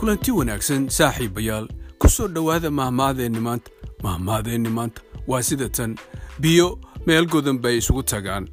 kulanti wanaagsan saaxiibayaal ku soo dhowaada mahmaadeenni maanta. Mahmaadeenni maanta waa sida tan biyo meel godan bay isugu tagaan.